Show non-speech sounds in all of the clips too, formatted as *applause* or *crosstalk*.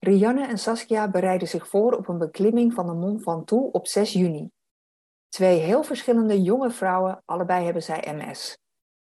Rianne en Saskia bereiden zich voor op een beklimming van de Mont Ventoux op 6 juni. Twee heel verschillende jonge vrouwen, allebei hebben zij MS.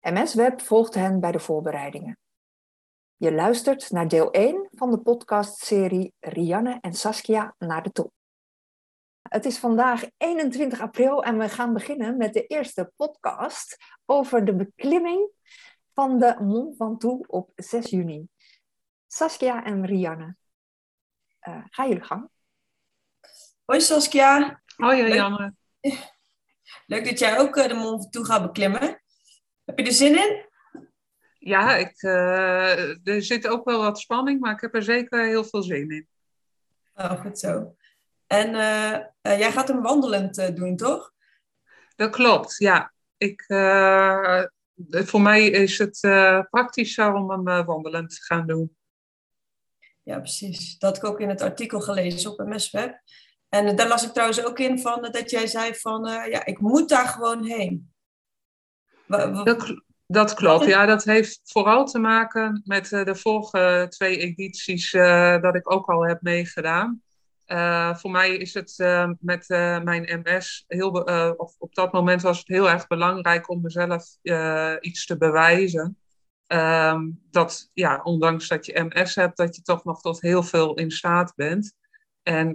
MS Web volgt hen bij de voorbereidingen. Je luistert naar deel 1 van de podcastserie Rianne en Saskia naar de top. Het is vandaag 21 april en we gaan beginnen met de eerste podcast over de beklimming van de Mont Ventoux op 6 juni. Saskia en Rianne, uh, ga jullie gang. Hoi Saskia. Hoi Rianne. Leuk, *laughs* Leuk dat jij ook eh, de Mont Ventoux gaat beklimmen. Heb je er zin in? Ja, ik, uh, er zit ook wel wat spanning, maar ik heb er zeker heel veel zin in. Oh, goed zo. En uh, uh, jij gaat hem wandelend doen, toch? Dat klopt, ja. Ik, voor mij is het praktischer om hem wandelend te gaan doen. Ja, precies. Dat heb ik ook in het artikel gelezen op MS-web. En daar las ik trouwens ook in van dat jij zei van, ja, ik moet daar gewoon heen. Dat, dat klopt, ja. Dat heeft vooral te maken met uh, de vorige twee edities uh, dat ik ook al heb meegedaan. Voor mij is het met mijn MS heel, of op dat moment was het heel erg belangrijk om mezelf iets te bewijzen. Um, dat ja, ondanks dat je MS hebt, dat je toch nog tot heel veel in staat bent. En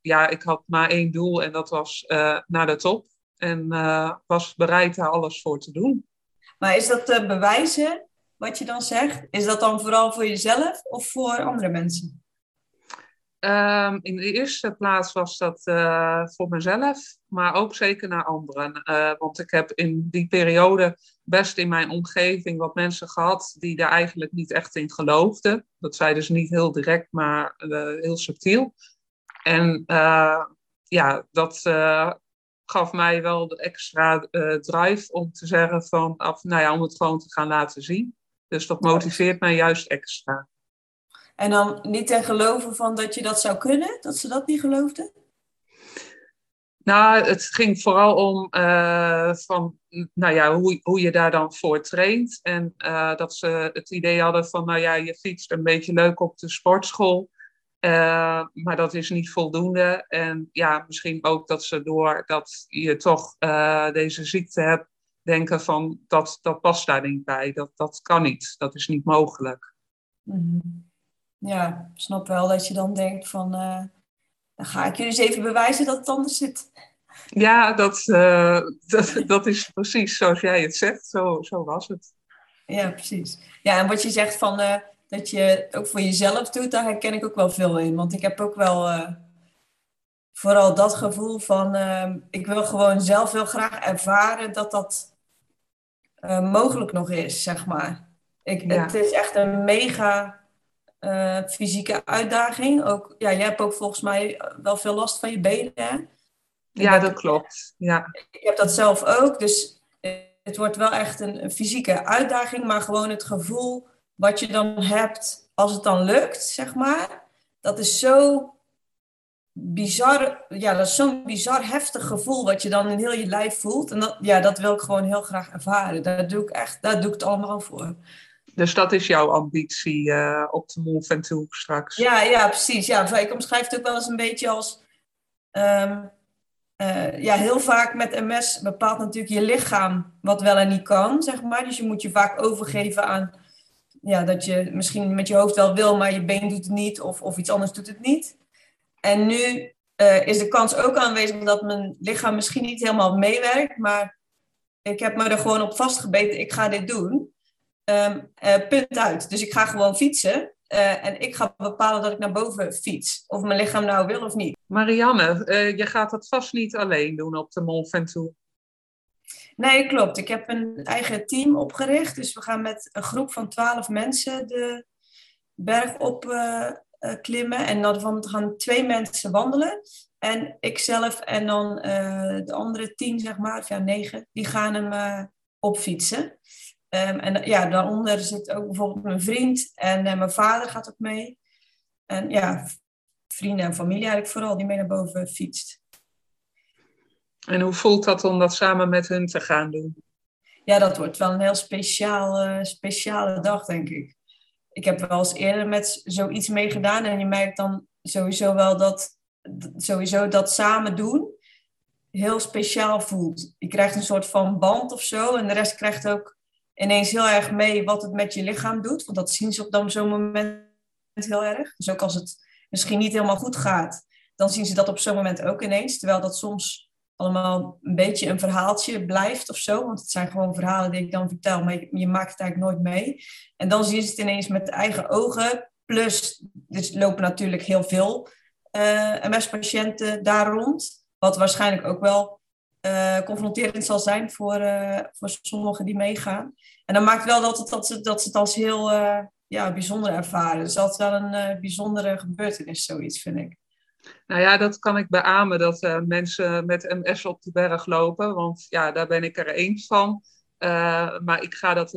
ja, ik had maar één doel en dat was naar de top. En was bereid daar alles voor te doen. Maar is dat bewijzen, wat je dan zegt? Is dat dan vooral voor jezelf of voor andere mensen? Um, in de eerste plaats was dat uh, voor mezelf, maar ook zeker naar anderen. Uh, want ik heb in die periode best in mijn omgeving wat mensen gehad die daar eigenlijk niet echt in geloofden. Dat zei dus niet heel direct, maar uh, heel subtiel. En ja, dat gaf mij wel de extra drive om te zeggen van, af, nou ja, om het gewoon te gaan laten zien. Dus dat motiveert mij juist extra. En dan niet ten geloven van dat je dat zou kunnen, dat ze dat niet geloofden? Nou, het ging vooral om uh, van, nou ja, hoe, hoe je daar dan voor traint. En uh, dat ze het idee hadden van, nou ja, je fietst een beetje leuk op de sportschool. Uh, maar dat is niet voldoende. En ja, misschien ook dat ze door dat je toch deze ziekte hebt, denken van dat, dat past daar niet bij. Dat, dat kan niet. Dat is niet mogelijk. Mm-hmm. Ja, ik snap wel dat je dan denkt van uh, dan ga ik jullie eens even bewijzen dat het anders zit. Ja, dat, *laughs* dat, dat is precies zoals jij het zegt. Zo, zo was het. Ja, precies. Ja, en wat je zegt van dat je ook voor jezelf doet, daar herken ik ook wel veel in. Want ik heb ook wel vooral dat gevoel van, ik wil gewoon zelf heel graag ervaren dat dat mogelijk nog is, zeg maar. Ik, ja. Het is echt een mega fysieke uitdaging. Ook, ja, jij hebt ook volgens mij wel veel last van je benen, hè? Ja, dat klopt. Ja. Ik heb dat zelf ook, dus het wordt wel echt een, een fysieke uitdaging, maar gewoon het gevoel wat je dan hebt als het dan lukt, zeg maar, dat is zo bizar, ja, dat is zo'n bizar heftig gevoel wat je dan in heel je lijf voelt. En dat, ja, dat wil ik gewoon heel graag ervaren. Daar doe ik echt, daar doe ik het allemaal voor. Dus dat is jouw ambitie uh, op de Mont Ventoux straks? Ja, ja, precies. Ja, ik omschrijf het ook wel eens een beetje als... Um, uh, ja, heel vaak met MS bepaalt natuurlijk je lichaam wat wel en niet kan, zeg maar. Dus je moet je vaak overgeven aan ja, dat je misschien met je hoofd wel wil, maar je been doet het niet of, of iets anders doet het niet. En nu uh, is de kans ook aanwezig dat mijn lichaam misschien niet helemaal meewerkt, maar ik heb me er gewoon op vastgebeten, ik ga dit doen. Um, uh, punt uit. Dus ik ga gewoon fietsen uh, en ik ga bepalen dat ik naar boven fiets. Of mijn lichaam nou wil of niet. Marianne, je gaat dat vast niet alleen doen op de Mont Ventoux. Nee, klopt. Ik heb een eigen team opgericht. Dus we gaan met een groep van twaalf mensen de berg op klimmen. En dan gaan twee mensen wandelen. En ikzelf en dan de andere tien, zeg maar, of ja, negen, die gaan hem opfietsen. Um, en ja, daaronder zit ook bijvoorbeeld mijn vriend en mijn vader gaat ook mee. En ja, vrienden en familie eigenlijk vooral, die mee naar boven fietst. En hoe voelt dat om dat samen met hun te gaan doen? Ja, dat wordt wel een heel speciaal, uh, speciale dag, denk ik. ik heb wel eens eerder met zoiets meegedaan en je merkt dan sowieso wel dat sowieso dat samen doen heel speciaal voelt. Je krijgt een soort van band of zo en de rest krijgt ook ineens heel erg mee wat het met je lichaam doet. Want dat zien ze op zo'n moment heel erg. Dus ook als het misschien niet helemaal goed gaat, dan zien ze dat op zo'n moment ook ineens. Terwijl dat soms allemaal een beetje een verhaaltje blijft of zo. Want het zijn gewoon verhalen die ik dan vertel, maar je, maakt het eigenlijk nooit mee. En dan zien ze het ineens met eigen ogen. Plus, er lopen natuurlijk heel veel eh, MS-patiënten daar rond. Wat waarschijnlijk ook wel uh, confronterend zal zijn voor, uh, voor sommigen die meegaan. En dat maakt wel dat, het, dat, ze, dat ze het als heel ja, bijzonder ervaren. Dus dat is wel een bijzondere gebeurtenis, zoiets, vind ik. Nou ja, dat kan ik beamen dat mensen met MS op de berg lopen. Want ja, daar ben ik er eens van. Maar ik ga dat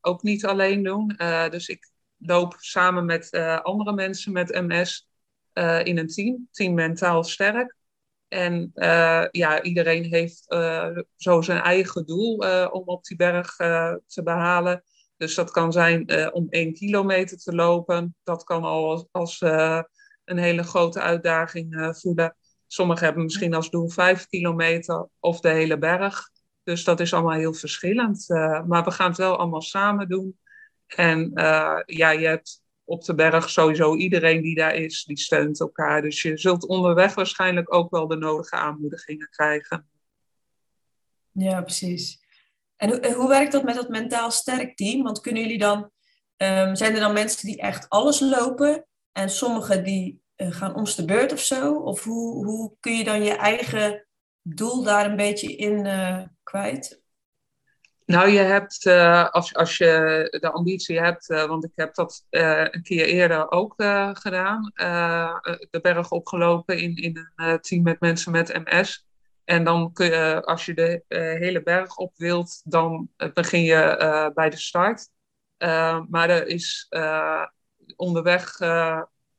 ook niet alleen doen. dus ik loop samen met andere mensen met MS in een team. Team Mentaal Sterk. En ja, iedereen heeft zo zijn eigen doel om op die berg te behalen. Dus dat kan zijn om één kilometer te lopen. Dat kan al als, als een hele grote uitdaging voelen. Sommigen hebben misschien als doel vijf kilometer of de hele berg. Dus dat is allemaal heel verschillend. Maar we gaan het wel allemaal samen doen. En ja, je hebt op de berg sowieso iedereen die daar is, die steunt elkaar. Dus je zult onderweg waarschijnlijk ook wel de nodige aanmoedigingen krijgen. Ja, precies. En hoe, hoe werkt dat met dat mentaal sterk team? Want kunnen jullie dan, um, zijn er dan mensen die echt alles lopen? En sommigen die uh, gaan ons de beurt of zo? Of hoe, hoe kun je dan je eigen doel daar een beetje in uh, kwijt? Nou, je hebt, uh, als, als je de ambitie hebt, want ik heb dat een keer eerder ook gedaan, de berg opgelopen in, in een team met mensen met MS. En dan kun je, als je de hele berg op wilt, dan begin je bij de start. maar er is onderweg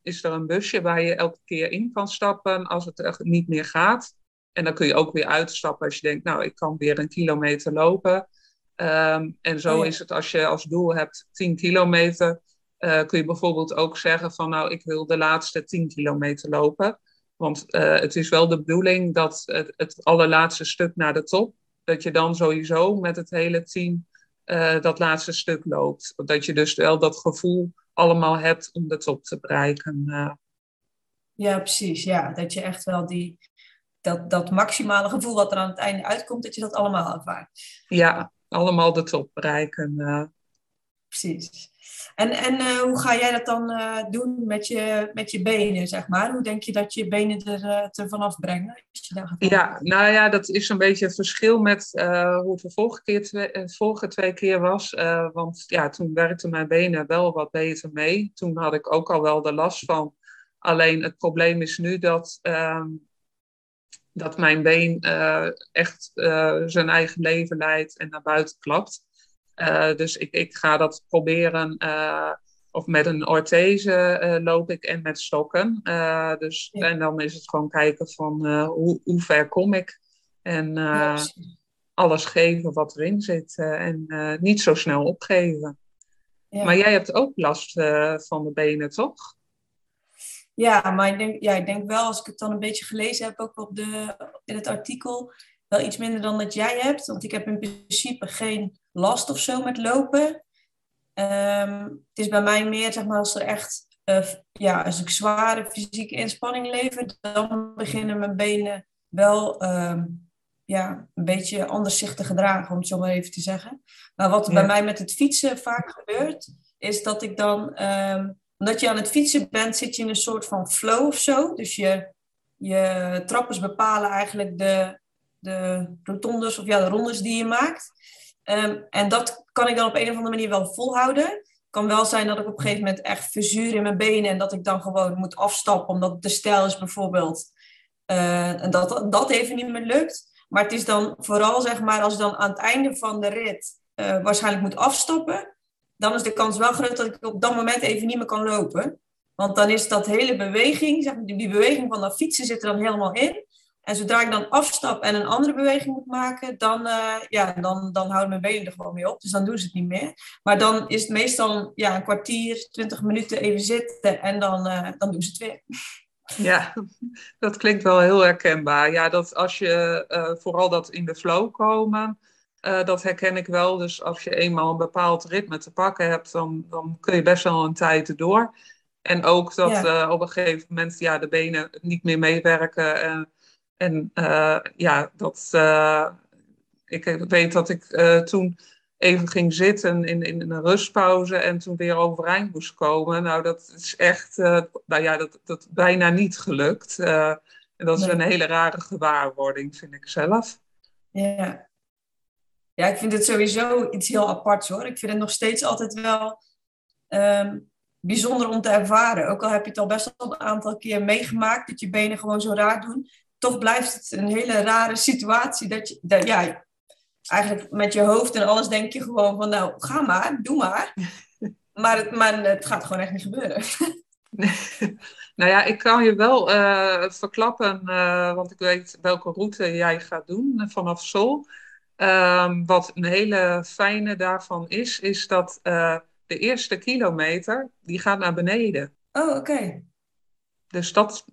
is er een busje waar je elke keer in kan stappen als het echt niet meer gaat. En dan kun je ook weer uitstappen als je denkt, nou, ik kan weer een kilometer lopen. Um, en zo oh is het als je als doel hebt 10 kilometer, uh, kun je bijvoorbeeld ook zeggen van, nou, ik wil de laatste 10 kilometer lopen. Want uh, het is wel de bedoeling dat het, het allerlaatste stuk naar de top, dat je dan sowieso met het hele team uh, dat laatste stuk loopt. Dat je dus wel dat gevoel allemaal hebt om de top te bereiken. Ja, precies. Ja, dat je echt wel die, dat, dat maximale gevoel wat er aan het einde uitkomt, dat je dat allemaal ervaart. Ja, allemaal de top bereiken. Uh. Precies. En, en uh, hoe ga jij dat dan uh, doen met je, met je benen, zeg maar? Hoe denk je dat je benen er, uh, er vanaf brengen? Ja, nou ja, dat is een beetje het verschil met hoe het de vorige, keer twee, vorige twee keer was. want ja, toen werkten mijn benen wel wat beter mee. Toen had ik ook al wel de last van. Alleen het probleem is nu dat, ehm, dat mijn been echt zijn eigen leven leidt en naar buiten klapt. Uh, dus ik, ik ga dat proberen. Of met een orthese loop ik en met stokken. dus, ja. En dan is het gewoon kijken van hoe, hoe ver kom ik. En ja, alles geven wat erin zit. en niet zo snel opgeven. Ja. Maar jij hebt ook last van de benen, toch? Ja, maar ik denk, ja, ik denk wel, als ik het dan een beetje gelezen heb, ook op de, in het artikel, wel iets minder dan dat jij hebt. Want ik heb in principe geen last of zo met lopen. Um, het is bij mij meer, zeg maar, als er echt, uh, ja, als ik zware fysieke inspanning lever, dan beginnen mijn benen wel um, ja, een beetje anders zich te gedragen, om het zo maar even te zeggen. Maar wat ja. bij mij met het fietsen vaak gebeurt, is dat ik dan, um, omdat je aan het fietsen bent, zit je in een soort van flow of zo. Dus je, je trappers bepalen eigenlijk de, de rotondes of ja, de rondes die je maakt. Um, en dat kan ik dan op een of andere manier wel volhouden. Kan wel zijn dat ik op een gegeven moment echt verzuur in mijn benen en dat ik dan gewoon moet afstappen omdat te stijl is bijvoorbeeld. Uh, en dat dat even niet meer lukt. Maar het is dan vooral zeg maar als ik dan aan het einde van de rit uh, waarschijnlijk moet afstappen, dan is de kans wel groot dat ik op dat moment even niet meer kan lopen. Want dan is dat hele beweging, zeg maar, die beweging van dat fietsen zit er dan helemaal in. En zodra ik dan afstap en een andere beweging moet maken, dan, uh, ja, dan, dan houden mijn benen er gewoon mee op. Dus dan doen ze het niet meer. Maar dan is het meestal ja, een kwartier, twintig minuten even zitten en dan, uh, dan doen ze het weer. Ja, dat klinkt wel heel herkenbaar. Ja, dat als je uh, vooral dat in de flow komen, dat herken ik wel. Dus als je eenmaal een bepaald ritme te pakken hebt, dan, dan kun je best wel een tijd door. En ook dat ja. op een gegeven moment ja, de benen niet meer meewerken. En, en uh, ja, dat, ik weet dat ik toen even ging zitten in, in een rustpauze en toen weer overeind moest komen. Nou, dat is echt, nou ja, dat, dat bijna niet gelukt. en dat is nee. een hele rare gewaarwording, vind ik zelf. Ja. Ja, ik vind het sowieso iets heel aparts hoor. Ik vind het nog steeds altijd wel um, bijzonder om te ervaren. Ook al heb je het al best wel een aantal keer meegemaakt dat je benen gewoon zo raar doen toch blijft het een hele rare situatie. Dat je, dat, ja, eigenlijk met je hoofd en alles denk je gewoon van, nou, ga maar, doe maar. *laughs* Maar het, maar het gaat gewoon echt niet gebeuren. *laughs* nou ja, ik kan je wel uh, verklappen, uh, want ik weet welke route jij gaat doen vanaf Sol. Um, wat een hele fijne daarvan is, is dat uh, de eerste kilometer, die gaat naar beneden. Oh, oké. Okay. Dus dat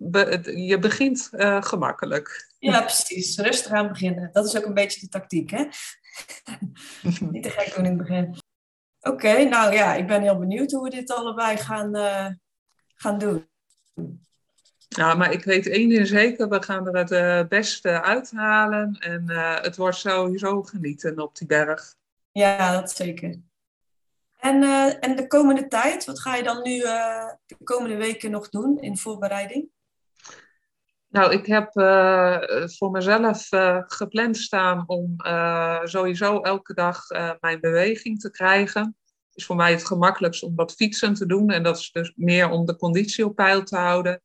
je begint uh, gemakkelijk. Ja, precies. Rustig aan beginnen. Dat is ook een beetje de tactiek, hè? *laughs* Niet te gek doen in het begin. Oké, okay, nou ja, ik ben heel benieuwd hoe we dit allebei gaan, uh, gaan doen. Ja, maar ik weet één ding zeker, we gaan er het uh, beste uithalen. En het wordt sowieso genieten op die berg. Ja, dat zeker. En, uh, en de komende tijd, wat ga je dan nu uh, de komende weken nog doen in voorbereiding? Nou, ik heb voor mezelf gepland staan om sowieso elke dag mijn beweging te krijgen. Het is voor mij het gemakkelijkst om wat fietsen te doen. En dat is dus meer om de conditie op peil te houden.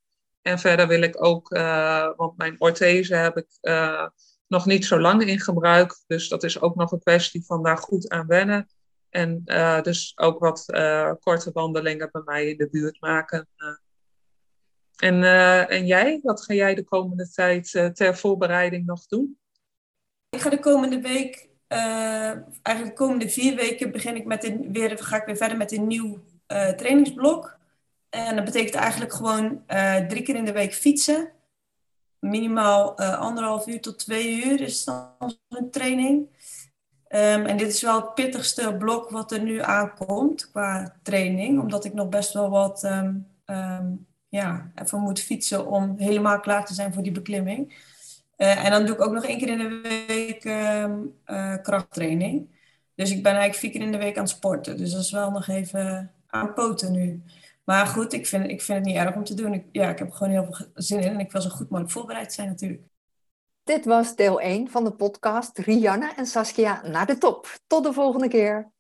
En verder wil ik ook, want mijn orthese heb ik nog niet zo lang in gebruik. Dus dat is ook nog een kwestie van daar goed aan wennen. En uh, dus ook wat korte wandelingen bij mij in de buurt maken. En, en jij, wat ga jij de komende tijd ter voorbereiding nog doen? Ik ga de komende week, eigenlijk de komende vier weken, begin ik met weer, ga ik weer verder met een nieuw trainingsblok. En dat betekent eigenlijk gewoon drie keer in de week fietsen. Minimaal anderhalf uur tot twee uur is dan een training. Um, en dit is wel het pittigste blok wat er nu aankomt qua training, omdat ik nog best wel wat um, ja, even moet fietsen om helemaal klaar te zijn voor die beklimming. Uh, en dan doe ik ook nog één keer in de week krachttraining. Dus ik ben eigenlijk vier keer in de week aan het sporten. Dus dat is wel nog even aan poten nu. Maar goed, ik vind, ik vind het niet erg om te doen. Ik, ja, ik heb gewoon heel veel zin in en ik wil zo goed mogelijk voorbereid zijn natuurlijk. Dit was deel 1 van de podcast Rianne en Saskia naar de top. Tot de volgende keer.